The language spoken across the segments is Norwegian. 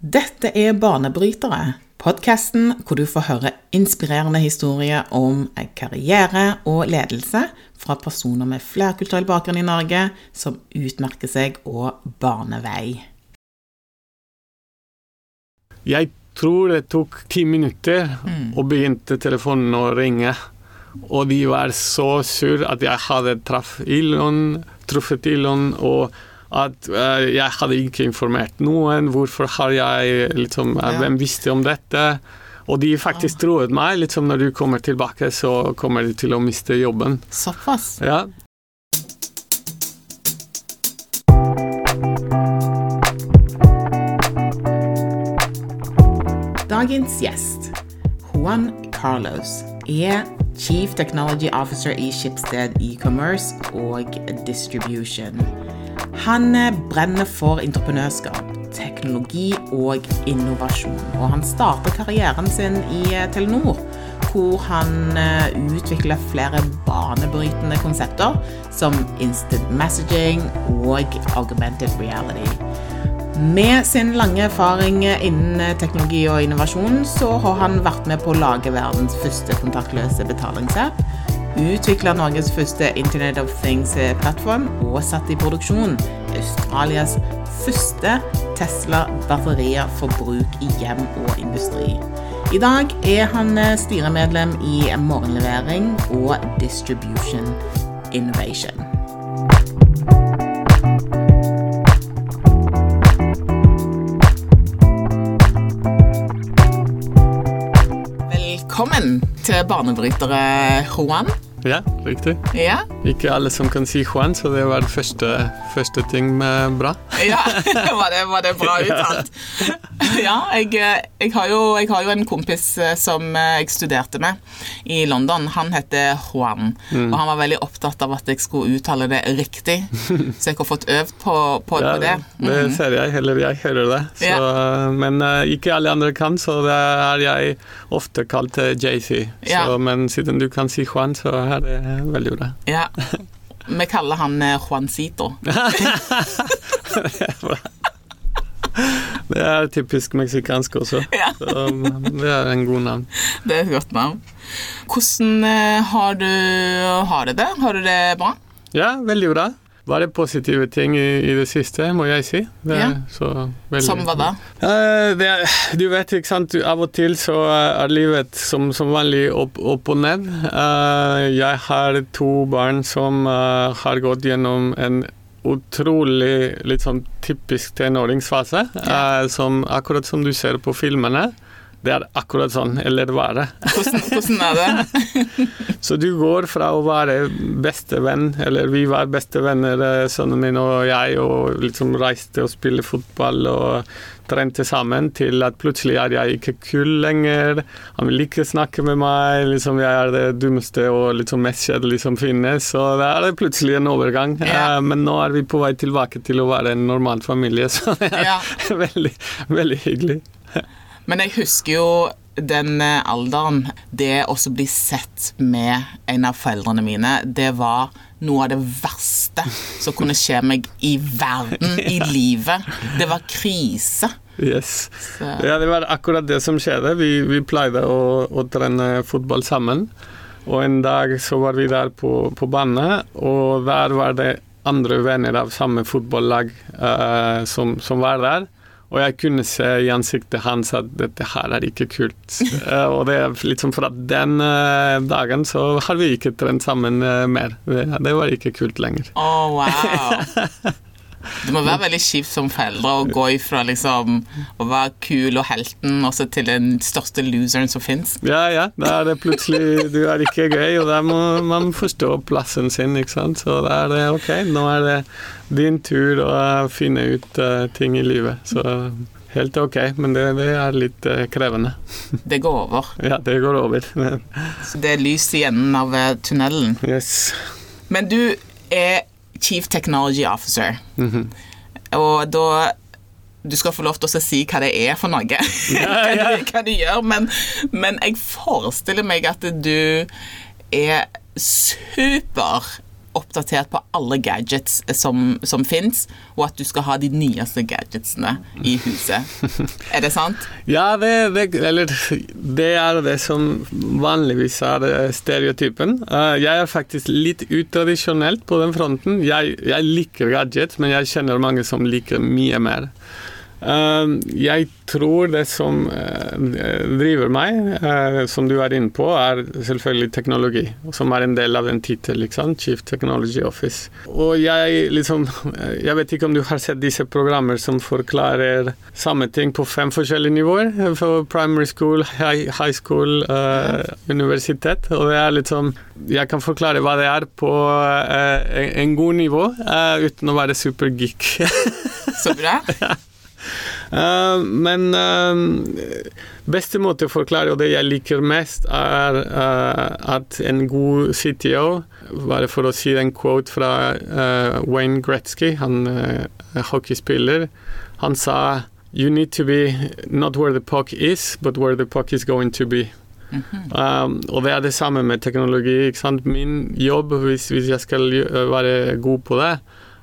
Dette er Banebrytere, podkasten hvor du får høre inspirerende historier om karriere og ledelse fra personer med flerkulturell bakgrunn i Norge som utmerker seg og baner vei. Jeg tror det tok ti minutter, og begynte telefonen å ringe. Og de var så sur at jeg hadde traff Ilon, truffet Elon, og at uh, jeg hadde ikke informert noen. Hvorfor har jeg liksom eh, Ja. Hvem visste om dette? Og de faktisk troet meg. Liksom når du kommer tilbake, så kommer de til å miste jobben. Såpass. Ja. Dagens gjest, Juan Carlos, er Chief Technology Officer i Schibsted e-commerce og distribution. Han eh, brenner for entreprenørskap, teknologi og innovasjon. Og han starter karrieren sin i eh, Telenor, hvor han eh, utvikler flere banebrytende konsepter som instant messaging og augmented reality. Med sin lange erfaring innen teknologi og innovasjon, så har han vært med på å lage verdens første kontaktløse betalingsapp, utvikla Norges første Internet of Things-plattform og satt i produksjon Australias første Tesla-batterier for bruk i hjem og industri. I dag er han styremedlem i Morgenlevering og Distribution Innovation. Velkommen til Barnebrytere, Juan. Ja, riktig. Ja, Ikke alle som kan si Juan, så det var det første, første ting med bra. ja. Var, det, var det bra uttalt? Ja, jeg, jeg, har jo, jeg har jo en kompis eh, som eh, jeg studerte med i London. Han heter Juan, og han var veldig opptatt av at jeg skulle uttale det riktig. Så jeg har fått øvd på, på, Ja, på det. det ser jeg, eller jeg hører det. Så, Men eh, ikke alle andre kan, så det er jeg ofte kalt JC. Ja. Men siden du kan si Juan, så er det veldig bra. Ja. Vi kaller han eh, Juancito. Det er typisk meksikansk også. Ja. Så mm, det er en god navn. Det er et godt navn. Hvordan eh, har du har det? Har du det bra? Ja, veldig bra. Bare positive ting i, i det siste, må jeg si. Det Ja. så veldig- Som hva da? Uh, det er, du vet, ikke sant, av og til så er livet som, som vanlig opp, opp og ned. Uh, jeg har to barn som uh, har gått gjennom en utrolig litt sånn typisk tenåringsfase, eh, som akkurat som du ser på filmene. Det er akkurat sånn, eller være. Hvordan, hvordan er det? Så du går fra å være bestevenn, eller vi var bestevenner, eh, sønnen min og jeg, og liksom reiste og spilte fotball og trente sammen, til at plutselig er jeg ikke kul lenger. Han vil ikke snakke med meg, liksom jeg er det dummeste og liksom mest kjedelige som finnes. Så det er plutselig en overgang. Ja. Eh, Men nå er vi på vei tilbake til å være en normal familie, så det er Ja. veldig, veldig hyggelig. Men jeg husker jo den eh, alderen Det å bli sett med en av foreldrene mine, det var noe av det verste som kunne skje meg i verden, i livet. Det var krise. Yes. Så, Ja, det var akkurat det som skjedde. Vi, vi pleide å, å trene fotball sammen. Og en dag så var vi der på, på banen, og der var det andre venner av samme fotballag uh, som, som var der. Og jeg kunne se i ansiktet hans at dette her er ikke kult. Eh, og det er liksom at den eh, dagen så har vi ikke trent sammen eh, mer. Det, det var ikke kult lenger. Oh, wow. Det må være veldig kjipt som foreldre å gå ifra liksom å være kul og helten også til den største loseren som fins. Ja, ja. Da er det plutselig Du er ikke gøy, og da må man forstå plassen sin, ikke sant. Så da er det OK, nå er det din tur å finne ut uh, ting i livet. Så helt OK, men det, det er litt uh, krevende. Det går over. Ja, det går over. Så det er lys i enden av eh, tunnelen. Yes. Men du er Chief Technology Officer, Mhm. og da du skal få lov til å si hva det er for noe, hva, du, hva du gjør, men, men jeg forestiller meg at du er super oppdatert på alle gadgets som, som fins, og at du skal ha de nyeste gadgetsene i huset. Er det sant? Ja, det, det, eller, det er det som vanligvis er stereotypen. Uh, jeg er faktisk litt utradisjonelt på den fronten. Jeg, jeg liker gadgets, men jeg kjenner mange som liker mye mer. Ehm, jeg tror det som eh, driver meg, eh, som du er inne på, er selvfølgelig teknologi, som er en del av den tittelen, Chief Technology Office. Og jeg liksom Jeg vet ikke om du har sett disse programmer som forklarer samme ting på fem forskjellige nivåer. For primary school, high, school, universitet. Og det er liksom Jeg kan forklare hva det er på en god nivå, uten å være supergeek. Så bra. Uh, men uh, beste måte å forklare, og det jeg liker mest, er uh, at en god CTO Bare for å si en quote fra Wayne Gretzky, han hockeyspiller, han sa You need to be not where the puck is, but where the puck is going to be. Mm -hmm. um, og det er det samme med teknologi. Min jobb, hvis, hvis jeg skal være god på det,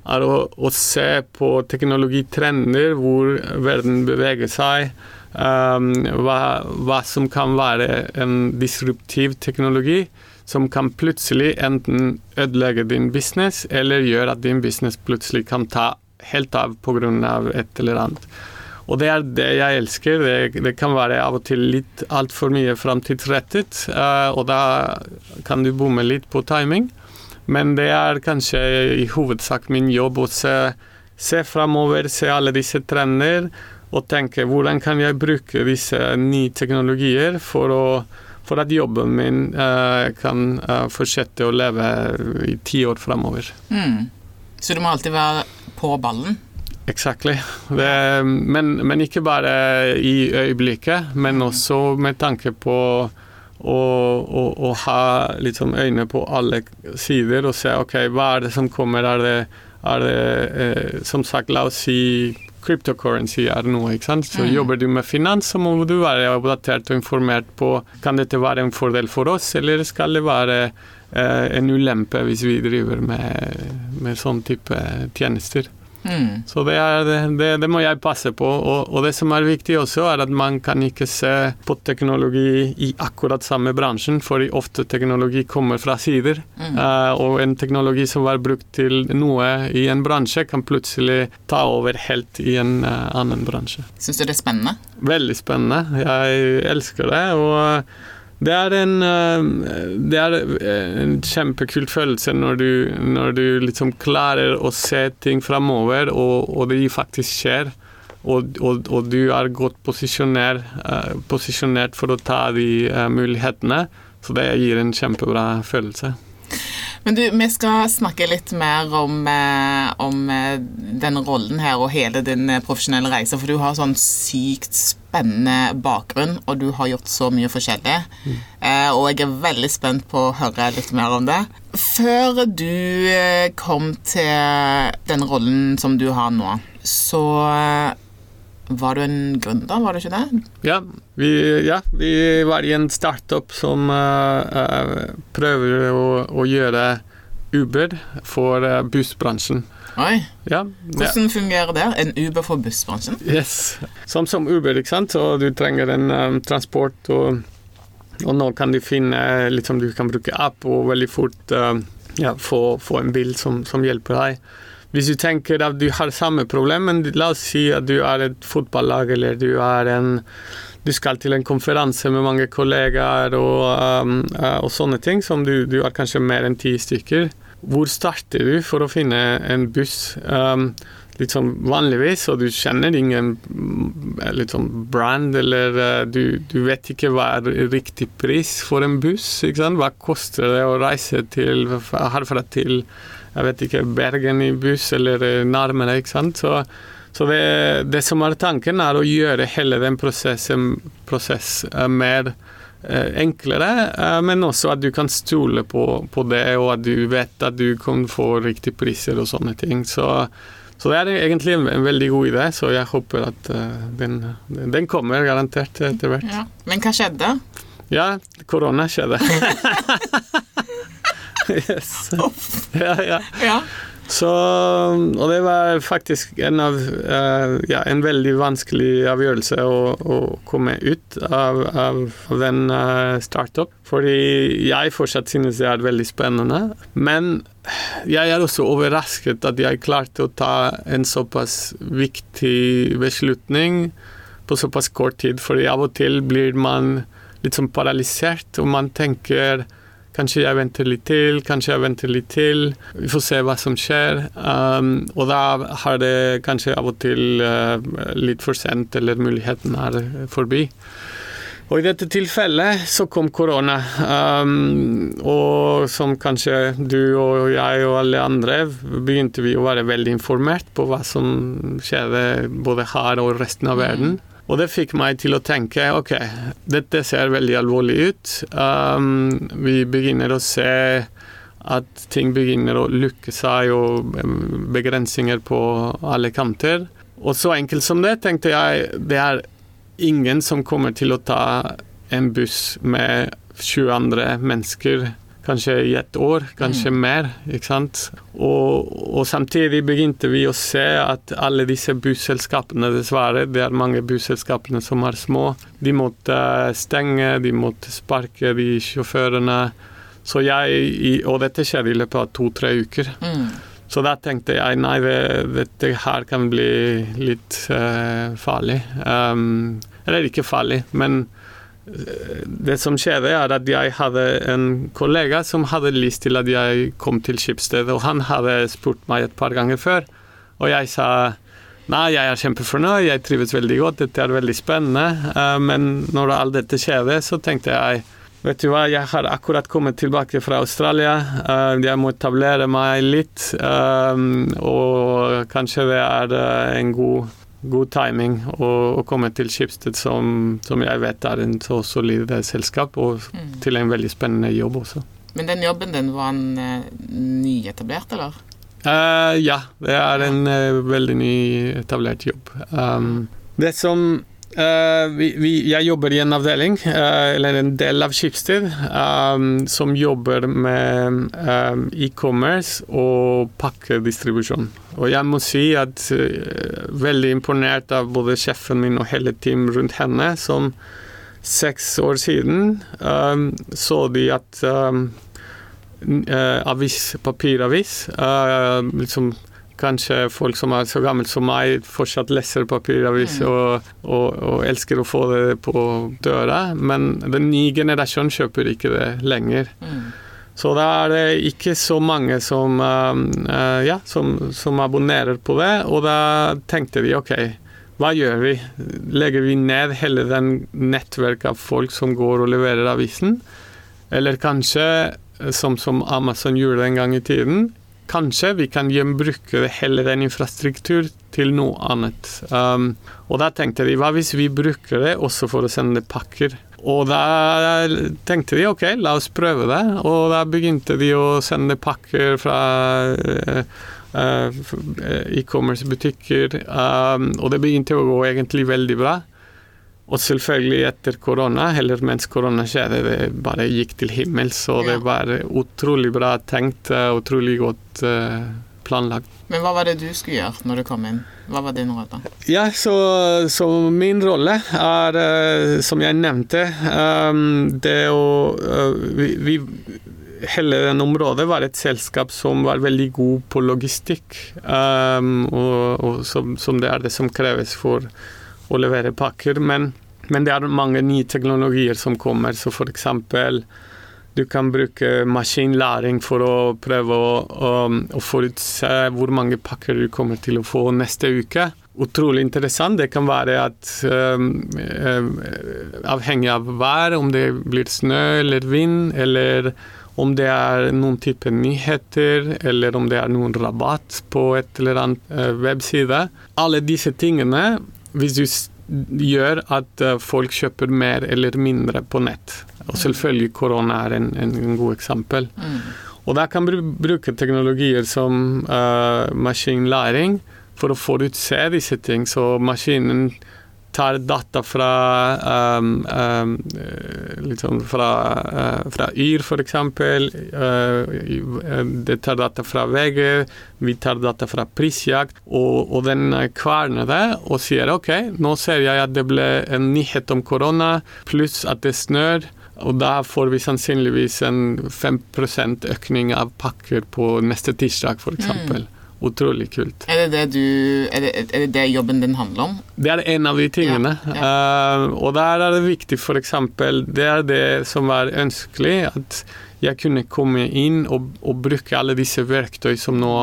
er å, å se på teknologitrender, hvor verden beveger seg. Um, hva, hva, som kan være en disruptiv teknologi som kan plutselig enten ødelegge din business, eller gjøre at din business plutselig kan ta helt av pga. et eller annet. Og det er det jeg elsker. Det, det kan være av og til litt altfor mye framtidsrettet, uh, og da kan du bomme litt på timing. Men det er kanskje i hovedsak min jobb å se, se framover, se alle disse trender, og tenke hvordan kan jeg bruke disse nye teknologier for, å, for at jobben min uh, kan uh, fortsette å leve i ti år framover. Mm. Så du må alltid være på ballen? Exactly. Det, men, men, ikke bare i øyeblikket, men også med tanke på og, og, og, ha liksom øyne på alle sider og se ok, hva er det som kommer. Er det, er det eh, som sagt, la oss si cryptocurrency er noe. ikke sant? Så mm. Jobber du med finans, så må du være oppdatert og informert på kan dette være en fordel for oss, eller skal det være eh, en ulempe hvis vi driver med, med sånn type tjenester. Mm. Så det, er, det, det, må jeg passe på. Og, og, det som er viktig også, er at man kan ikke se på teknologi i akkurat samme bransjen, fordi ofte teknologi kommer fra sider. Mm. Uh, og en teknologi som var brukt til noe i en bransje, kan plutselig ta over helt i en uh, annen bransje. Syns du det er spennende? Veldig spennende. Jeg elsker det. og det er en, eh, det er eh, en kjempekult følelse når du, når du liksom klarer å se ting framover, og, og, det faktisk skjer. Og, og, og du er godt posisjonert, uh, posisjonert, for å ta de mulighetene. Så det gir en kjempebra følelse. Men du, vi skal snakke litt mer om, eh, om eh, denne rollen her og hele din eh, profesjonelle reise, for du har sånn sykt spennende bakgrunn, og du har gjort så mye forskjellig. Mm. Eh, og jeg er veldig spent på å høre litt mer om det. Før du kom til den rollen som du har nå, så var du en gründer, var du ikke det? Ja, vi, ja, vi var i en startup som uh, prøver å, å, gjøre Uber for bussbransjen. Oi. Ja, Hvordan fungerer det? En Uber for bussbransjen? Yes. Som som Uber, ikke sant. Så du trenger en um, transport, og, og, nå kan du finne liksom, Du kan bruke app og veldig fort ja, få, få, en bil som, som hjelper deg. Hvis du tenker at du har samme problem, men la oss si at du er et fotballag, eller du er en du skal til en konferanse med mange kollegaer og, um, uh, og sånne ting, som du, du er kanskje mer enn ti stykker. Hvor starter du for å finne en buss? Um, litt sånn vanligvis, og du kjenner ingen litt sånn brand, eller uh, du, du, vet ikke hva er riktig pris for en buss. ikke sant? Hva koster det å reise til, herfra til jeg vet ikke, Bergen i buss eller eh, nærmere. ikke sant? Så, så det, det, som er tanken, er å gjøre hele den prosessen prosess eh, mer eh, enklere, men også at du kan stole på, på, det, og at du vet at du kan få riktige priser og sånne ting. Så, så det er egentlig en, en, veldig god idé, så jeg håper at uh, den, den, kommer garantert etter hvert. Ja. Men hva skjedde? Ja, korona skjedde. yes. ja, ja. Ja. Så, og det var faktisk en, av, eh, ja, en veldig vanskelig avgjørelse å, å komme ut av, av den uh, startup. Fordi jeg fortsatt synes det er veldig spennende. Men jeg er også overrasket at jeg klarte å ta en såpass viktig beslutning på såpass kort tid. Fordi av og til blir man litt sånn paralysert, og man tenker Kanskje jeg venter litt til, kanskje jeg venter litt til. Vi får se hva som skjer. Um, og da har det kanskje av og til uh, litt for sent, eller muligheten er forbi. Og i dette tilfellet så kom korona, um, og som kanskje du og jeg og alle andre begynte vi å være veldig informert på hva som skjedde både her og resten av verden. Og det fikk meg til å tenke ok, dette ser veldig alvorlig ut. Um, vi begynner å se at ting begynner å lukke seg, og begrensninger på alle kanter. Og så enkelt som det tenkte jeg det er ingen som kommer til å ta en buss med 20 andre mennesker kanskje i et år, kanskje mm. mer. ikke sant? Og, og, samtidig begynte vi å se at alle disse busselskapene, dessverre, det er mange busselskapene som er små, de måtte stenge, de måtte sparke de sjåførene. Så jeg, Og dette skjedde i løpet av to-tre uker. Mm. Så da tenkte jeg nei, dette her kan bli litt uh, farlig. Um, eller ikke farlig, men det som skjedde, er at jeg hadde en kollega som hadde lyst til at jeg kom til skipsstedet, og han hadde spurt meg et par ganger før, og jeg sa nei, jeg er kjempefornøyd, jeg trives veldig godt, dette er veldig spennende, eh, men når alt dette skjedde, så tenkte jeg Vet du hva, jeg har akkurat kommet tilbake fra Australia. Eh, jeg må etablere meg litt. Eh, og kanskje det er en god god timing å, å komme til Schibsted, som, som, jeg vet er en så solid selskap, og mm. til en veldig spennende jobb også. Men den jobben din, var den uh, nyetablert, eller? Uh, ja, det er en uh, veldig nyetablert jobb. Um, det som Uh, vi, vi, jeg jobber i en avdeling, uh, eller en del av Schibsted, um, som jobber med um, e-commerce og pakkedistribusjon. Og jeg må si at uh, veldig imponert av både sjefen min og hele team rundt henne, som seks år siden um, så de at avis, papiravis liksom kanskje folk som er så gamle som meg, fortsatt leser papiravis mm. og, og, og, elsker å få det på døra, men den nye generasjonen kjøper ikke det lenger. Mm. Så da er det ikke så mange som, uh, ja, som, som, abonnerer på det, og da tenkte vi ok, hva gjør vi? Legger vi ned hele den nettverket av folk som går og leverer avisen? Eller kanskje, som, som Amazon gjorde en gang i tiden, Kanskje vi kan gjenbruke hele den infrastruktur til noe annet. Um, og da tenkte de hva hvis vi bruker det også for å sende pakker? Og da tenkte de ok, la oss prøve det. Og da begynte de å sende pakker fra uh, uh, e-commerce-butikker. Um, og det begynte å gå egentlig veldig bra. Og selvfølgelig etter korona, eller mens korona skjedde, det bare gikk til himmels. Og det var utrolig bra tenkt, utrolig godt uh, planlagt. Men hva var det du skulle gjøre når du kom inn? Hva var din rolle? Ja, så, så min rolle er, uh, som jeg nevnte, um, det å vi, vi hele den området var et selskap som var veldig god på logistikk, um, og, og som, som, det er det som kreves for å levere pakker. Men, men, det er mange nye teknologier som kommer, så eksempel du kan bruke maskinlæring for å prøve å, å, å forutse hvor mange pakker du kommer til å få neste uke. Utrolig interessant. Det kan være at um, um, avhengig av vær, om det blir snø eller vind, eller om det er noen type nyheter, eller om det er noen rabatt på et eller annet uh, webside. Alle disse tingene hvis du gjør at eh, folk kjøper mer eller mindre på nett. Og mm. selvfølgelig korona er en, en god eksempel. Mm. Og da kan du bruke teknologier som uh, maskinlæring for å forutse disse ting. Så maskinen tar data fra um, um, liksom fra, uh, fra Yr, f.eks. Uh, det tar data fra VG, vi tar data fra Prisjakt, og, og den kverner det og sier OK, nå ser jeg at det ble en nyhet om korona, pluss at det snør. Og da får vi sannsynligvis en 5% økning av pakker på neste tirsdag, f.eks. Mm. Utrolig kult. Er det det, du, er det, er det det, jobben din handler om? Det er en av de tingene. Ja, ja. Uh, og der er det viktig, f.eks. Det er det som er ønskelig, at jeg kunne komme inn og, og bruke alle disse verktøy som nå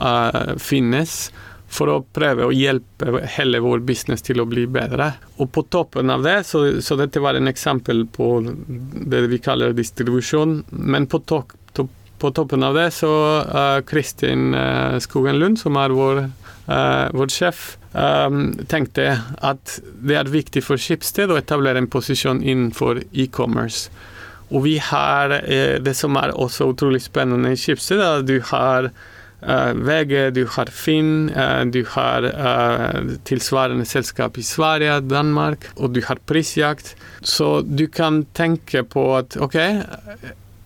uh, finnes, for å prøve å hjelpe hele vår business til å bli bedre. Og på toppen av det, så, så dette var en eksempel på det vi kaller distribusjon, men på topp på toppen av det så uh, Kristin uh, Skogen Lund, som er vår, uh, vår sjef, tenkte at det er viktig for Skipsted å etablere en posisjon innenfor e-commerce. Og vi har det som er også utrolig spennende i Skipsted, at du har VG, du har Finn, du har tilsvarende selskap i Sverige, Danmark, og du har Prisjakt. Så du kan tenke på at OK,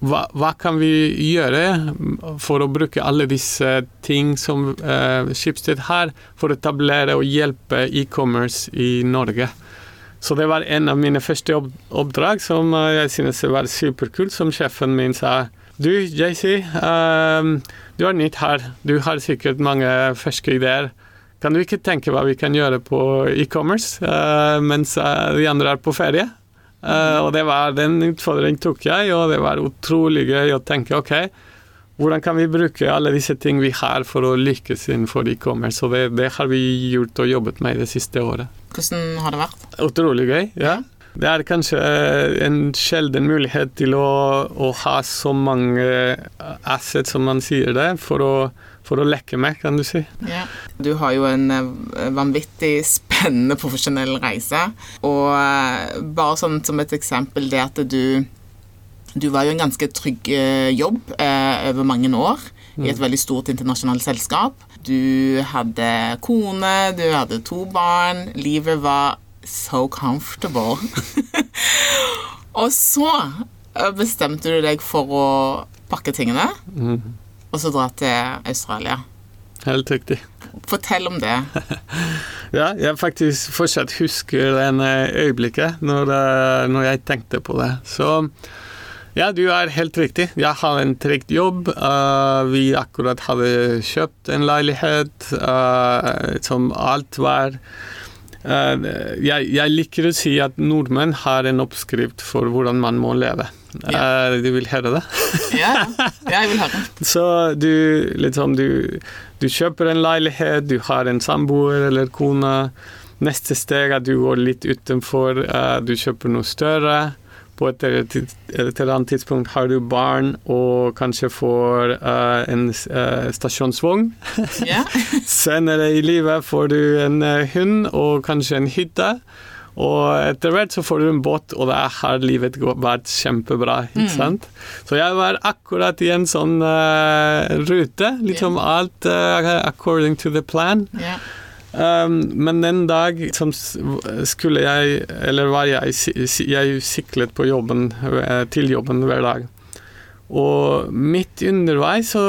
hva, hva, kan vi gjøre for å bruke alle disse ting som uh, Schibsted har, for å etablere og hjelpe e-commerce i Norge? Så det var en av mine første oppdrag som uh, jeg synes var superkult, som sjefen min sa. Du, JC, um, du er nytt her. Du har sikkert mange ferske ideer. Kan du ikke tenke hva vi kan gjøre på e-commerce uh, mens de andre er på ferie? Uh, og det var, Den utfordringen tok jeg, og det var utrolig gøy å tenke OK, hvordan kan vi bruke alle disse ting vi har for å lykkes innenfor e-commerce? Og det, det, har vi gjort og jobbet med det siste året. Hvordan har det vært? Utrolig gøy, ja. Det er kanskje en sjelden mulighet til å, å ha så mange assets, som man sier det, for å for å lekke meg, kan du si. Ja. Du har jo en eh, vanvittig spennende profesjonell reise. Og eh, bare sånn som et eksempel det at du Du var jo en ganske trygg eh, jobb eh, over mange år i et mm. veldig stort internasjonalt selskap. Du hadde kone, du hadde to barn. Livet var so comfortable. og så bestemte du deg for å pakke tingene. Mm og så dra til Australia. Helt riktig. Fortell om det. ja, jeg faktisk fortsatt husker det øyeblikket når, eh, når, jeg tenkte på det. Så ja, du er helt riktig. Jeg har en trygg jobb. Uh, vi akkurat hadde kjøpt en leilighet uh, som alt var uh, jeg, jeg liker å si at nordmenn har en oppskrift for hvordan man må leve. Ja. Uh, du vil høre det? ja, jeg vil høre det. Så du liksom du, du, kjøper en leilighet, du har en samboer eller kone. Neste steg er at du går litt utenfor, uh, du kjøper noe større. På et eller annet tidspunkt har du barn og kanskje får uh, en stasjonsvogn. Senere i livet får du en hund og kanskje en hytte. Og etter hvert så får du en båt, og da har livet vært kjempebra. ikke mm. sant? Så jeg var akkurat i en sånn uh, rute. Liksom yeah. alt uh, according to the plan. Yeah. Um, men en dag som skulle jeg Eller var jeg Jeg syklet på jobben, eh, til jobben hver dag. Og midt underveis så,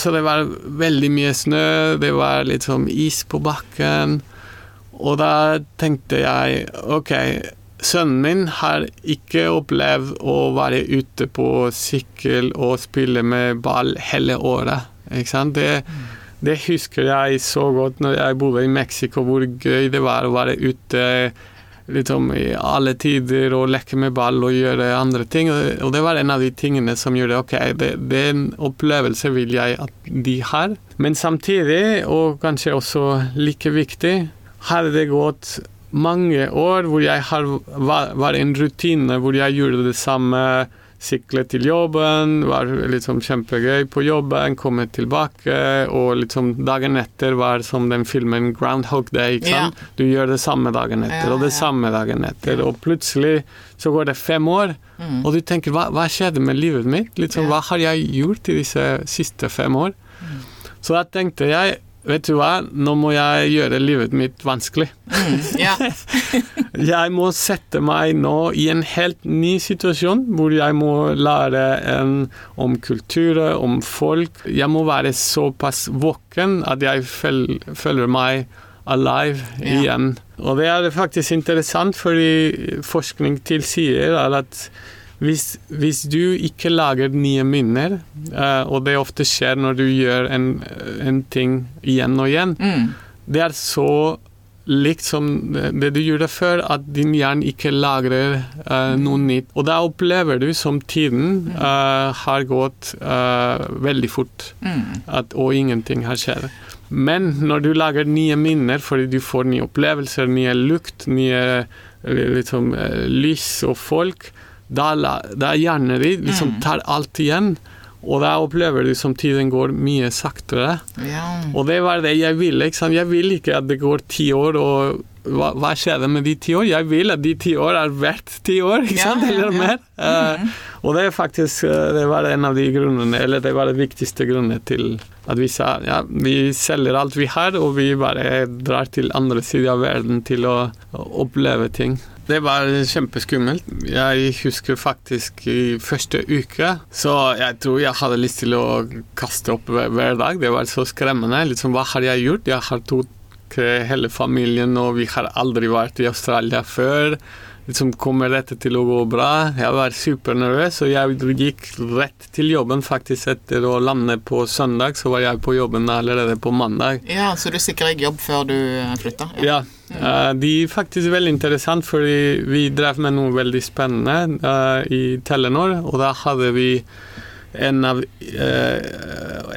så det var veldig mye snø, det var litt sånn is på bakken. Og da tenkte jeg OK, sønnen min har ikke opplevd å være ute på sykkel og spille med ball hele året. Ikke sant? Det, det husker jeg så godt når jeg bodde i Mexico, hvor gøy det var å være ute liksom, i alle tider og leke med ball og gjøre andre ting. Og det var en av de tingene som gjorde ok, det, det er en opplevelse vil jeg at de har. Men samtidig, og kanskje også like viktig, hadde det gått mange år hvor jeg har, var, var en rutine hvor jeg gjorde det samme. Sykle til jobben, var liksom kjempegøy på jobben, komme tilbake, og liksom dagen etter var som den filmen 'Groundhog Day'. ikke sant? Ja. Du gjør det samme dagen etter, og det samme dagen etter, og plutselig så går det fem år, mm. og du tenker hva, hva, skjedde med livet mitt? Liksom, Hva har jeg gjort i disse siste fem år? Mm. Så da tenkte jeg vet du hva, nå må jeg gjøre livet mitt vanskelig. Mm, ja. jeg må sette meg nå i en helt ny situasjon, hvor jeg må lære en, om kulturer, om folk. Jeg må være såpass våken at jeg føler meg alive ja. igjen. Og det er faktisk interessant, fordi forskning tilsier at hvis, hvis, du ikke lager nye minner, uh, og det ofte skjer når du gjør en, en ting igjen og igjen, mm. det er så likt som det du gjorde før, at din hjerne ikke lagrer uh, noe nytt. Og da opplever du som tiden uh, har gått veldig fort, mm. at, og ingenting har skjedd. Men når du lager nye minner fordi du får nye opplevelser, nye lukt, nye liksom, lys og folk, da, da hjernen din liksom mm. tar alt igjen. Og da opplever du som tiden går mye saktere. Ja. Og det var det jeg ville. ikke sant? Jeg vil ikke at det går ti år, og hva, hva skjedde med de ti år? Jeg vil at de ti år er verdt ti år, ikke sant? Ja, eller mer. Mm. Uh, og det er faktisk eh, det var en av de grunnene, eller det var det viktigste grunnen til at vi sa ja, vi selger alt vi har, og vi bare drar til andre siden av verden til å oppleve ting. Det var kjempeskummelt. Jeg husker faktisk i første uke så jeg tror jeg hadde lyst til å kaste opp hver, hver dag. Det var så skremmende. Liksom, hva har jeg gjort? Jeg har tatt hele familien, og vi har aldri vært i Australia før liksom, kommer dette til å gå bra? Jeg var supernervøs, og jeg gikk rett til jobben faktisk etter å lande på søndag. Så var jeg på jobben allerede på mandag. Ja, Så du sikra deg jobb før du eh, flytta? Ja. ja. Uh, det er faktisk veldig interessant, fordi vi drev med noe veldig spennende uh, i Telenor, og da hadde vi en av, eh,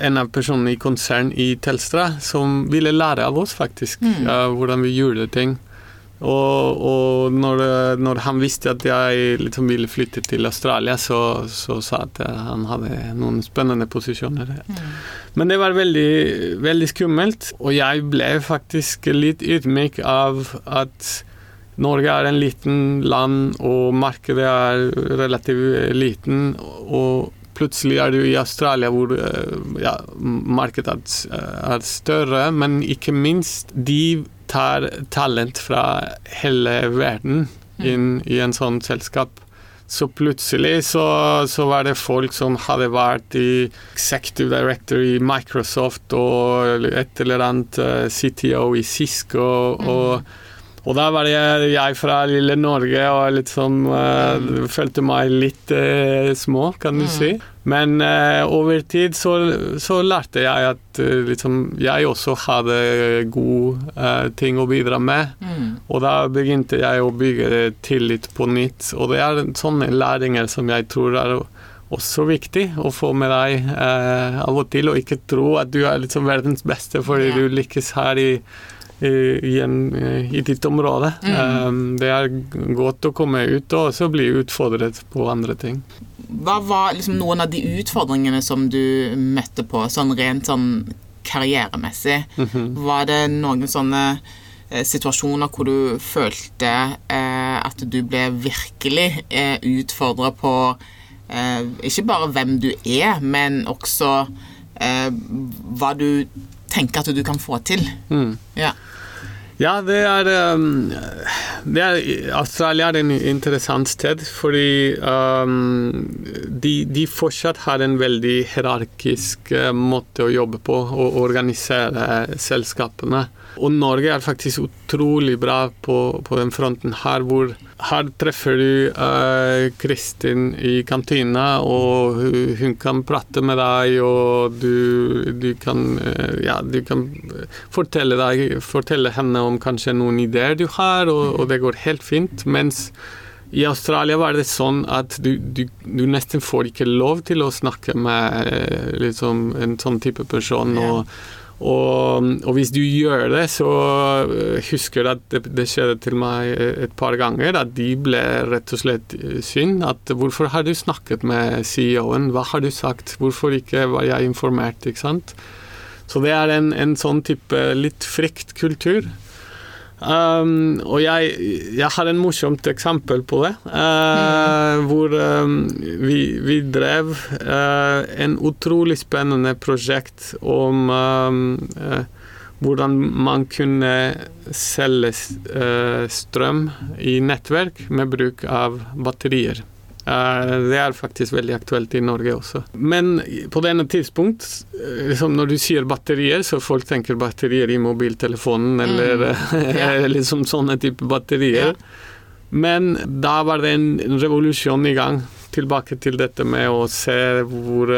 en av personene i konsern i Telstra som ville lære av oss, faktisk, mm. hvordan vi gjorde ting. Og, og når, når, han visste at jeg liksom ville flytte til Australia, så, så sa at han hadde noen spennende posisjoner. Mm. Men det var veldig, veldig skummelt, og jeg ble faktisk litt ydmyk av at Norge er en liten land, og markedet er relativt liten. og plutselig er du i Australia hvor ja, markedet er større, men ikke minst de tar talent fra hele verden mm. inn i en sånn selskap. Så plutselig så, så, var det folk som hadde vært i executive director i Microsoft og et eller annet uh, CTO i Cisco. Mm. Og der var det jeg fra lille Norge og liksom uh, følte meg litt uh, små, kan du mm. si. Men uh, over tid så, så, lærte jeg at liksom, jeg også hadde gode ting å bidra med. Mm. Og da begynte jeg å bygge tillit på nytt. Og det er sånne læringer som jeg tror er også viktig å få med deg av og til, og ikke tro at du er liksom verdens beste fordi yeah. du lykkes her i i, en, i ditt område. Mm. Um, det er godt å komme ut og også bli utfordret på andre ting. Hva var liksom noen av de utfordringene som du møtte på, sånn rent sånn karrieremessig? Mm -hmm. Var det noen sånne eh, situasjoner hvor du følte eh, at du ble virkelig eh, utfordra på eh, ikke bare hvem du er, men også eh, hva du tenker at du kan få til? Mm. Ja. Ja, det er, um, det er, Australia er en interessant sted, fordi um, de, de, fortsatt har en veldig hierarkisk uh, måte å jobbe på og organisere selskapene. Og Norge er faktisk utrolig bra på, på den fronten her, hvor her treffer du uh, Kristin i kantina, og hun, hun, kan prate med deg, og du, du kan uh, Ja, du kan fortelle, deg, fortelle henne om kanskje noen ideer du har, og, og det går helt fint. Mens i Australia var det sånn at du, du, du, nesten får ikke lov til å snakke med eh, liksom, en sånn type person. og og, og, hvis du gjør det, så eh, husker jeg at det, det, skjedde til meg et par ganger, at de ble rett og slett eh, synd. At hvorfor har du snakket med CEO-en, hva har du sagt, hvorfor ikke var jeg informert, ikke sant. Så det er en, en sånn type litt fryktkultur. Um, og jeg, jeg, har en morsomt eksempel på det. Uh, mm. Hvor um, vi, vi, drev uh, en utrolig spennende prosjekt om um, uh, hvordan man kunne selge uh, strøm i nettverk med bruk av batterier. Uh, det er faktisk veldig aktuelt i Norge også. Men på denne tidspunkt, liksom når du sier batterier, så folk tenker batterier i mobiltelefonen mm. eller yeah. liksom sånne type batterier. Yeah. Men da var det en revolusjon i gang tilbake til dette med å se hvor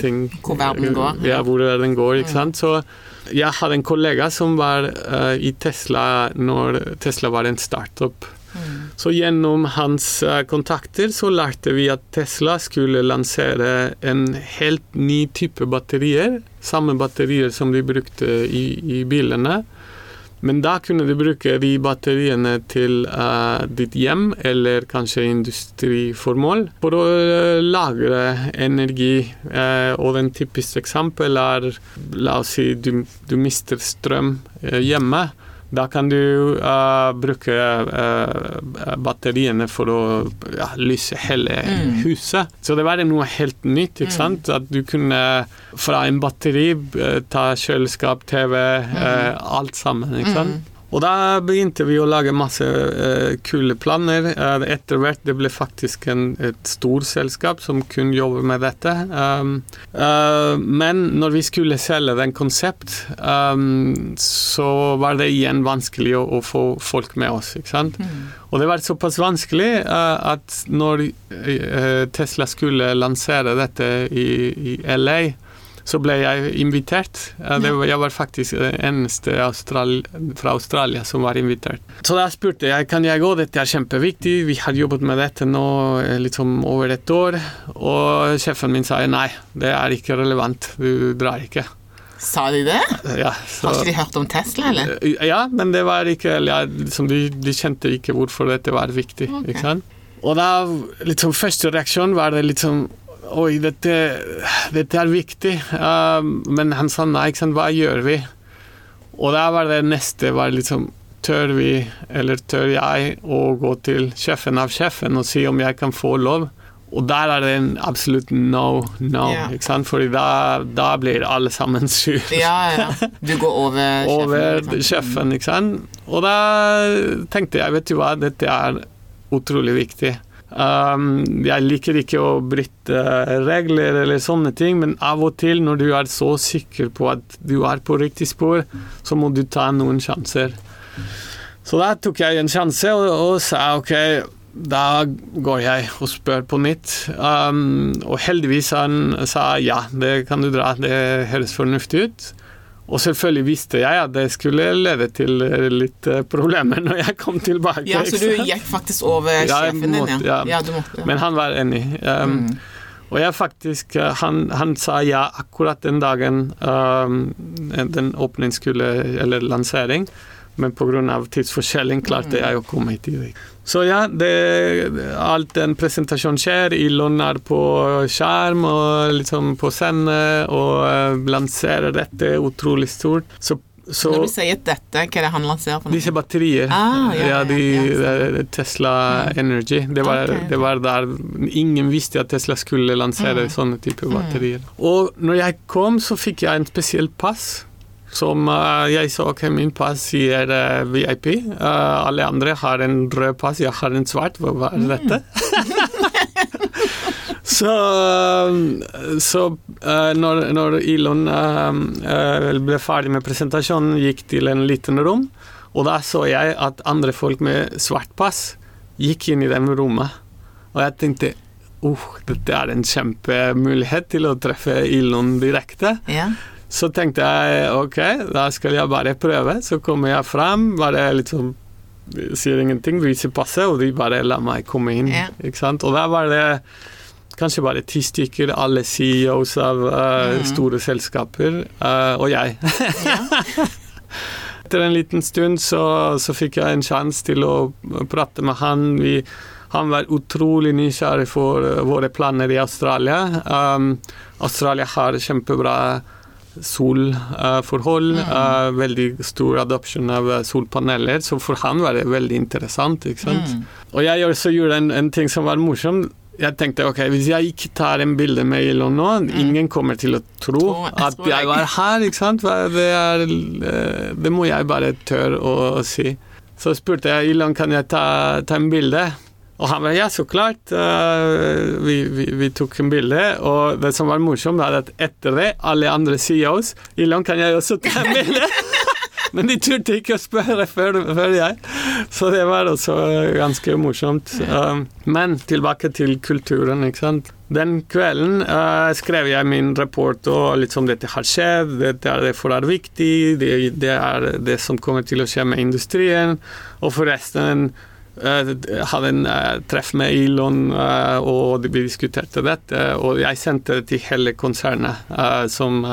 ting Hvor verden går. Ja, hvor verden går, ikke sant. Så jeg hadde en kollega som var i Tesla når Tesla var en startup. Så gjennom hans uh, kontakter så lærte vi at Tesla skulle lansere en helt ny type batterier. Samme batterier som de brukte i, i bilene. Men da kunne du bruke de batteriene til uh, ditt hjem eller kanskje industriformål for å uh, lagre energi. Uh, og den typiske eksempel er La oss si du, du mister strøm hjemme. Da kan du uh, bruke uh, batteriene for å ja, lyse hele mm. huset. Så det var noe helt nytt. ikke mm. sant? At du kunne fra en batteri uh, ta kjøleskap, TV, mm. alt sammen. ikke sant? Og da begynte vi å lage masse uh, kule planer. Uh, etter hvert det ble faktisk en, et stort selskap som kun jobber med dette. Um, uh, men når vi skulle selge den konsept, um, så var det igjen vanskelig å, å, få folk med oss. ikke sant? Mm. Og det var såpass vanskelig at når Tesla skulle lansere dette i, i LA så ble jeg invitert. Var, jeg var faktisk den eneste Austral fra Australia som var invitert. Så da spurte jeg kan jeg gå, dette er kjempeviktig, vi har jobbet med dette nå liksom over et år. Og sjefen min sa nei, det er ikke relevant, du drar ikke. Sa de det? Ja, så, Har ikke de hørt om Tesla, eller? Ja, men det var ikke ja, liksom, de, de, kjente ikke hvorfor dette var viktig. Okay. ikke sant? Og da, liksom, første reaksjon var det sånn Oi, dette, dette er viktig. Uh, men han sa nei, ikke sant, hva gjør vi? Og da var det neste var liksom Tør vi, eller tør jeg, å gå til sjefen av sjefen og si om jeg kan få lov? Og der er det en absolutt no, no. Yeah. ikke sant? Fordi da, da blir alle sammen sur. Ja, ja. Du går over sjefen? over sjefen, ikke sant. Og da tenkte jeg, vet du hva, dette er utrolig viktig. Um, jeg liker ikke å bryte regler eller sånne ting, men av og til når du er så sikker på at du er på riktig spor, så må du ta noen sjanser. Så da tok jeg en sjanse og, og sa ok, da går jeg og spør på nytt. Um, og heldigvis han sa ja, det kan du dra, det høres fornuftig ut. Og selvfølgelig visste jeg at det skulle lede til litt eh, problemer når jeg kom tilbake. Ja, Så du gikk faktisk over sjefen din, ja. ja. ja måtte, Men han var enig. Um, mm. Og jeg faktisk eh, han, han, sa ja akkurat den dagen um, den åpning skulle Eller lansering. Men pga. tidsforskjellen klarte jeg å komme i tid. Så ja, det, alt den presentasjonen skjer. Ilon er på skjerm og liksom på scene og uh, lanserer dette utrolig stort. Så, så, Når du sier dette, hva er det han lanserer? for noe? Disse batterier. Ah, ja, ja, de, ja, ja. Tesla. Energy. Det var, okay. det var, der Ingen visste at Tesla skulle lansere mm. sånne typer batterier. Mm. Og når jeg kom, så fikk jeg en spesiell pass som uh, jeg så okay, min pass sier uh, VIP. Uh, alle andre har en rød pass, jeg har en svart. Hva er dette? så, så når, når, Elon ble ferdig med presentasjonen, gikk til en liten rom, og da så jeg at andre folk med svart pass gikk inn i det rommet. Og jeg tenkte oh, dette er en kjempemulighet til å treffe Elon direkte. Ja. Så tenkte jeg ok, da skal jeg bare prøve. Så kommer jeg frem, bare liksom Sier ingenting, viser passet, og de bare lar meg komme inn. Ja. Ikke sant? Og da var det kanskje bare ti stykker, alle CEOs av uh, mm. store selskaper, uh, og jeg. Etter en liten stund så, så fikk jeg en sjanse til å prate med han. Vi, han var utrolig nysgjerrig for uh, våre planer i Australia. Um, Australia har kjempebra solforhold. Mm. Uh, veldig stor adopsjon av eh, solpaneler, så for han var det veldig interessant. ikke sant? Mm. Og jeg også gjorde en, en ting som var morsom. jeg tenkte ok, hvis jeg ikke tar en bilde med Elon nå, ingen kommer til å tro Mm. Tro- at jeg jeg. var her, ikke sant? Det, er, eh, det må jeg bare tørre å si. Så spurte jeg Elon kan jeg ta, ta en bilde. Og han var ja, så klart. Uh, vi, vi, vi tok en bilde. Og det som var morsomt, var at etter det, alle andre CEOs Elon, kan jeg også ta en bilde? Men de turte ikke å spørre før, før jeg. Så det var også ganske morsomt. Um, men tilbake til kulturen, ikke sant. Den kvelden uh, skrev jeg min rapport og litt som dette har skjedd, dette er derfor er viktig, det, det er det som kommer til å skje med industrien. Og forresten hadde en uh, treff med Elon, uh, og vi diskuterte dette. Og jeg sendte det til hele konsernet, som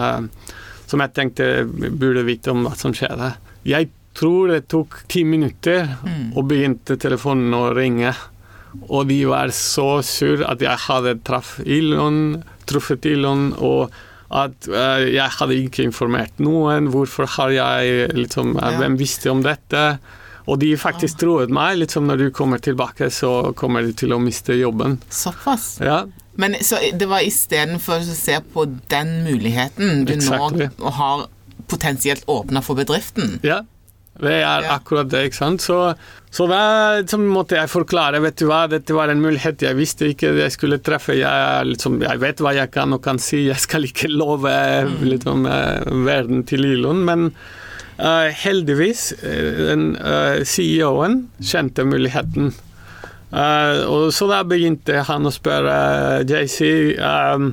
som jeg tenkte burde vite om hva som skjedde. Jeg tror det tok ti minutter, og begynte telefonen å ringe. Og de var så sur at jeg hadde traff Elon, truffet Elon, og at eh, jeg hadde ikke informert noen. Hvorfor har jeg liksom eh, Hvem visste om dette? Og de faktisk troet meg. Liksom når du kommer tilbake, så kommer du til å miste jobben. Såpass. Ja, Men så det var istedenfor å se på den muligheten du Exactly. nå har potensielt åpna for bedriften. Ja, det er akkurat det, ikke sant. Så, så da liksom, måtte jeg forklare, vet du hva, dette var en mulighet jeg visste ikke jeg skulle treffe. Jeg, liksom, jeg vet hva jeg kan og kan si, jeg skal ikke love liksom, verden til Ilon, men eh, heldigvis, eh, den uh, CEO-en kjente muligheten. Uh, så da begynte han å spørre JC um,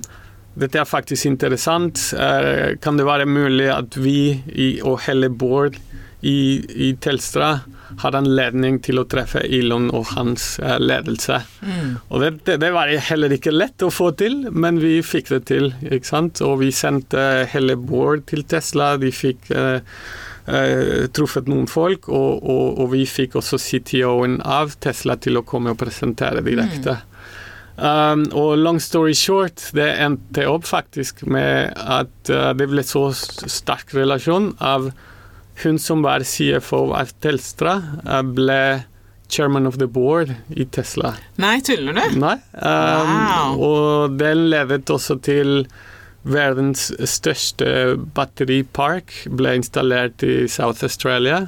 dette er faktisk interessant. Eh, kan det være mulig at vi i, og hele Bård i, i Telstra har anledning til å treffe Elon og hans eh, ledelse? Og det, det, det var heller ikke lett å få til, men vi fikk det til. ikke sant? Og vi sendte hele Bård til Tesla. De fikk eh, eh, truffet noen folk, og, og, og vi fikk også CTO-en av Tesla til å komme og presentere direkte. Um, og long story short, det endte opp faktisk med at uh, det ble så sterk relasjon av hun som var CFO av Telstra, uh, ble chairman of the board i Tesla. Nei, tuller du? Nei. Um, Wow. Og den ledet også til verdens største batteripark ble installert i South Australia.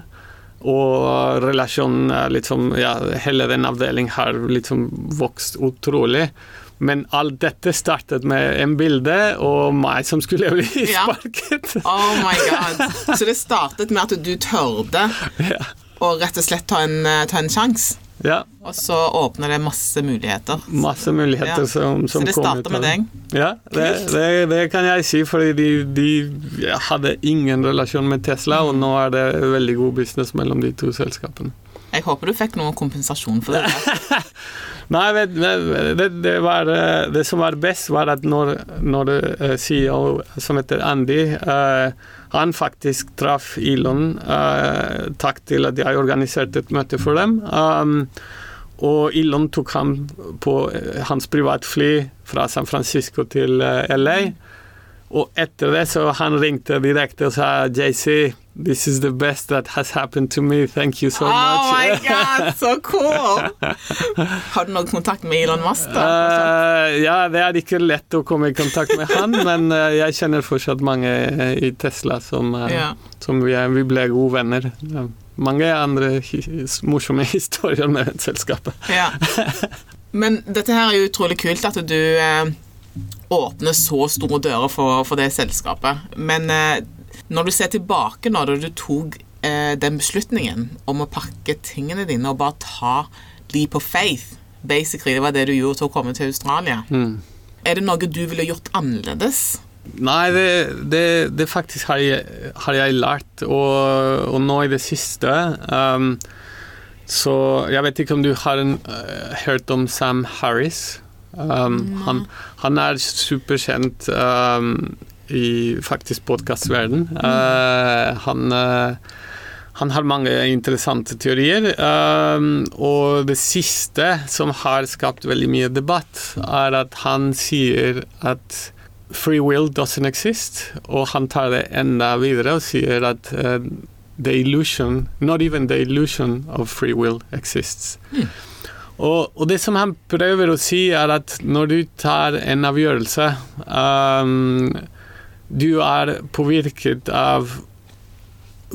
Og relasjonen liksom Ja, hele den avdelingen har liksom vokst utrolig. Men alt dette startet med en bilde og meg som skulle bli Ja. sparket. Oh my god. Så det startet med at du tørde Ja. å rett og slett ta en, eh, ta en sjanse, ja. og så åpner det masse muligheter. Masse muligheter Ja. som, som Så det kom startet med deg? Ja, det, det, det kan jeg si, fordi de, de hadde ingen relasjon med Tesla, og nå er det veldig god business mellom de to selskapene. Jeg håper du fikk noe kompensasjon for det. Nei, det, det, var, det som var best, var at når, når eh, CEO som heter Andy eh, Han faktisk traff Elon uh, takk til at jeg organiserte et møte for dem. Um, og Elon tok ham på eh, hans privatfly fra San Francisco til eh, LA. Og etter det så han ringte direkte og sa JC, this is the best that has happened to me. Thank you so Oh much. my god, så cool! Har du noen kontakt med Elon Musk? da? Uh, ja, det er ikke lett å komme i kontakt med han, men uh, jeg kjenner fortsatt mange eh, i Tesla som, Ja. som vi, er, vi ble gode venner. Ja. Mange andre his morsomme historier med selskapet. Ja. Men dette her er jo utrolig kult at du åpner så store dører for, for det selskapet. Men eh, når du ser tilbake nå, da du tok eh, den beslutningen om å pakke tingene dine og bare ta leap of faith Basically, det var det du gjorde til å komme til Australia. Mm. Er det noe du ville gjort annerledes? Nei, det, det, det faktisk har jeg, har jeg lært, og, og nå i det siste um, Så jeg vet ikke om du har en, uh, hørt om Sam Harris? Um, han, han er superkjent um, i faktisk podkastverden. Uh, han uh, han har mange interessante teorier. Um, og det siste som har skapt veldig mye debatt, er at han sier at free will doesn't exist. Og han tar det enda videre og sier at uh, the illusion, not even the illusion of free will exists. Og, og, det som han prøver å si, er at når du tar en avgjørelse um, Du er påvirket av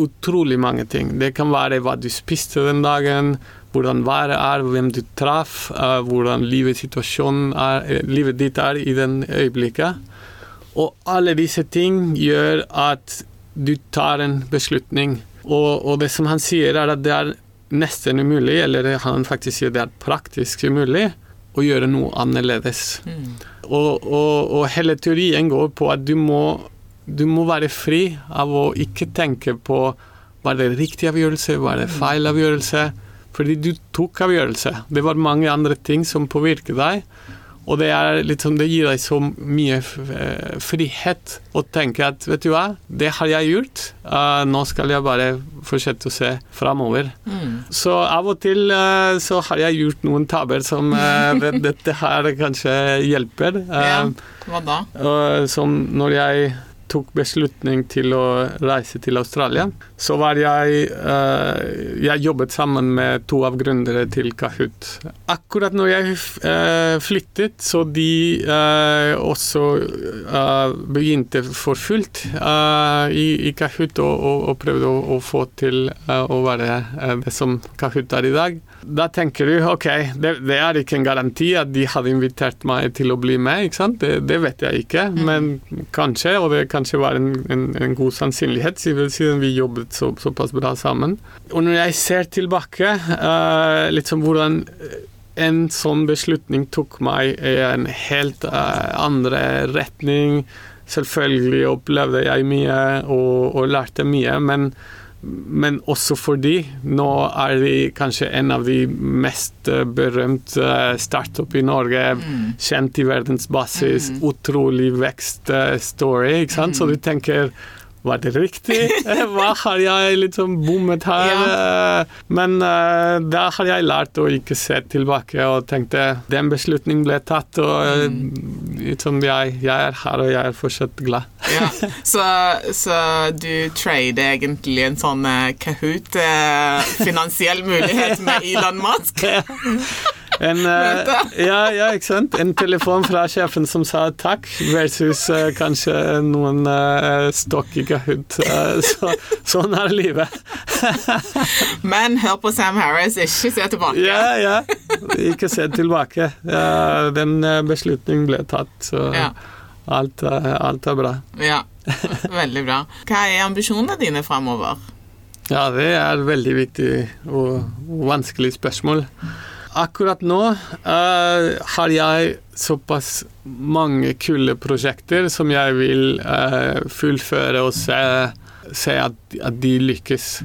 utrolig mange ting. Det kan være hva du spiste den dagen, hvordan været er, hvem du traff, uh, hvordan livet, er, eh, livet ditt er i den øyeblikket. Og alle disse ting gjør at du tar en beslutning. Og, og, det som han sier, er at det er nesten umulig, eller han faktisk sier det er praktisk umulig, å gjøre noe annerledes. Mm. Og, og, og, hele teorien går på at du må, du må være fri av å ikke tenke på var det riktig avgjørelse, var det feil avgjørelse? Fordi du tok avgjørelse. Det var mange andre ting som påvirket deg. Og det, liksom, det, gir deg så mye eh, frihet å tenke at vet du hva, det har jeg gjort. Uh, nå skal jeg bare fortsette å se framover. Mm. Så av og til uh, så har jeg gjort noen tabber som uh, dette her kanskje hjelper. ja, hva da? som når jeg tok beslutning til å reise til Australia, så var jeg uh, Jeg jobbet sammen med to av gründere til Kahoot. Akkurat når jeg uh, flyttet, så de uh, også begynte for fullt i, Kahoot og, og, og prøvde å, å, få til å være det som Kahoot er i dag. Da tenker du ok, det, det, er ikke en garanti at de hadde invitert meg til å bli med, ikke sant? Det, det vet jeg ikke, mm. men kanskje, og det kanskje var en, en, en god sannsynlighet, siden vi jobbet så, såpass bra sammen. Og når jeg ser tilbake, uh, liksom hvordan en sånn beslutning tok meg i en helt uh, andre retning. Selvfølgelig opplevde jeg mye og, og lærte mye, men men også fordi nå er de kanskje en av de mest eh, berømte eh, startup i Norge. Mm. Kjent i verdensbasis. Mm. Utrolig vekststory. ikke sant? Mm. Så du tenker var det riktig? Hva har jeg liksom bommet her? Ja. Men uh, da har jeg lært å ikke se tilbake og tenkte den beslutningen ble tatt, og mm. liksom, jeg, jeg, er her, og jeg er fortsatt glad. ja. så, så, du trader egentlig en sånn uh, Kahoot, uh, finansiell mulighet med Elon Musk? En, uh, ja, ja, ikke sant? en telefon fra sjefen som sa takk, versus uh, kanskje noen uh, stokk i Kahoot. Så, sånn er livet. Men hør på Sam Harris, ikke se tilbake. Ja, ja. Ikke se tilbake. Den beslutningen ble tatt, så ja. alt, alt, er bra. Ja, veldig bra. Hva er ambisjonene dine framover? Ja, det er veldig viktig og vanskelig spørsmål. Akkurat nå uh, har jeg såpass mange kule prosjekter som jeg vil uh, fullføre og se, se at, at, de lykkes.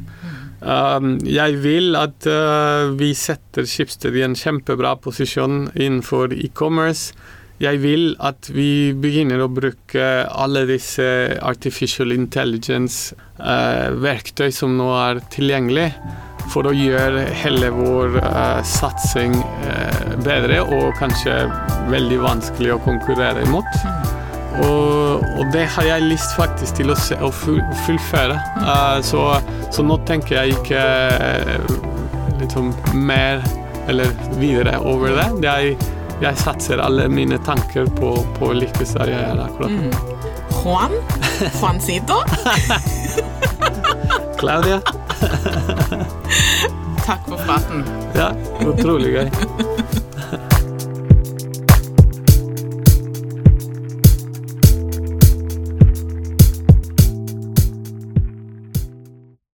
Um, jeg vil at uh, vi setter Schibsted i en kjempebra posisjon innenfor e-commerce. Jeg vil at vi begynner å bruke alle disse artificial intelligence-verktøy som nå er tilgjengelig for å gjøre hele vår uh, satsing uh, bedre og kanskje veldig vanskelig å konkurrere imot. Og, og, det har jeg lyst faktisk til å, se, å fullføre. Uh, så, så, nå tenker jeg ikke liksom mer eller videre over det. er, jeg satser alle mine tanker på, på lykkes der jeg er akkurat nå. Mm. Juan? Juancito? Claudia? Takk for praten. Ja, utrolig gøy.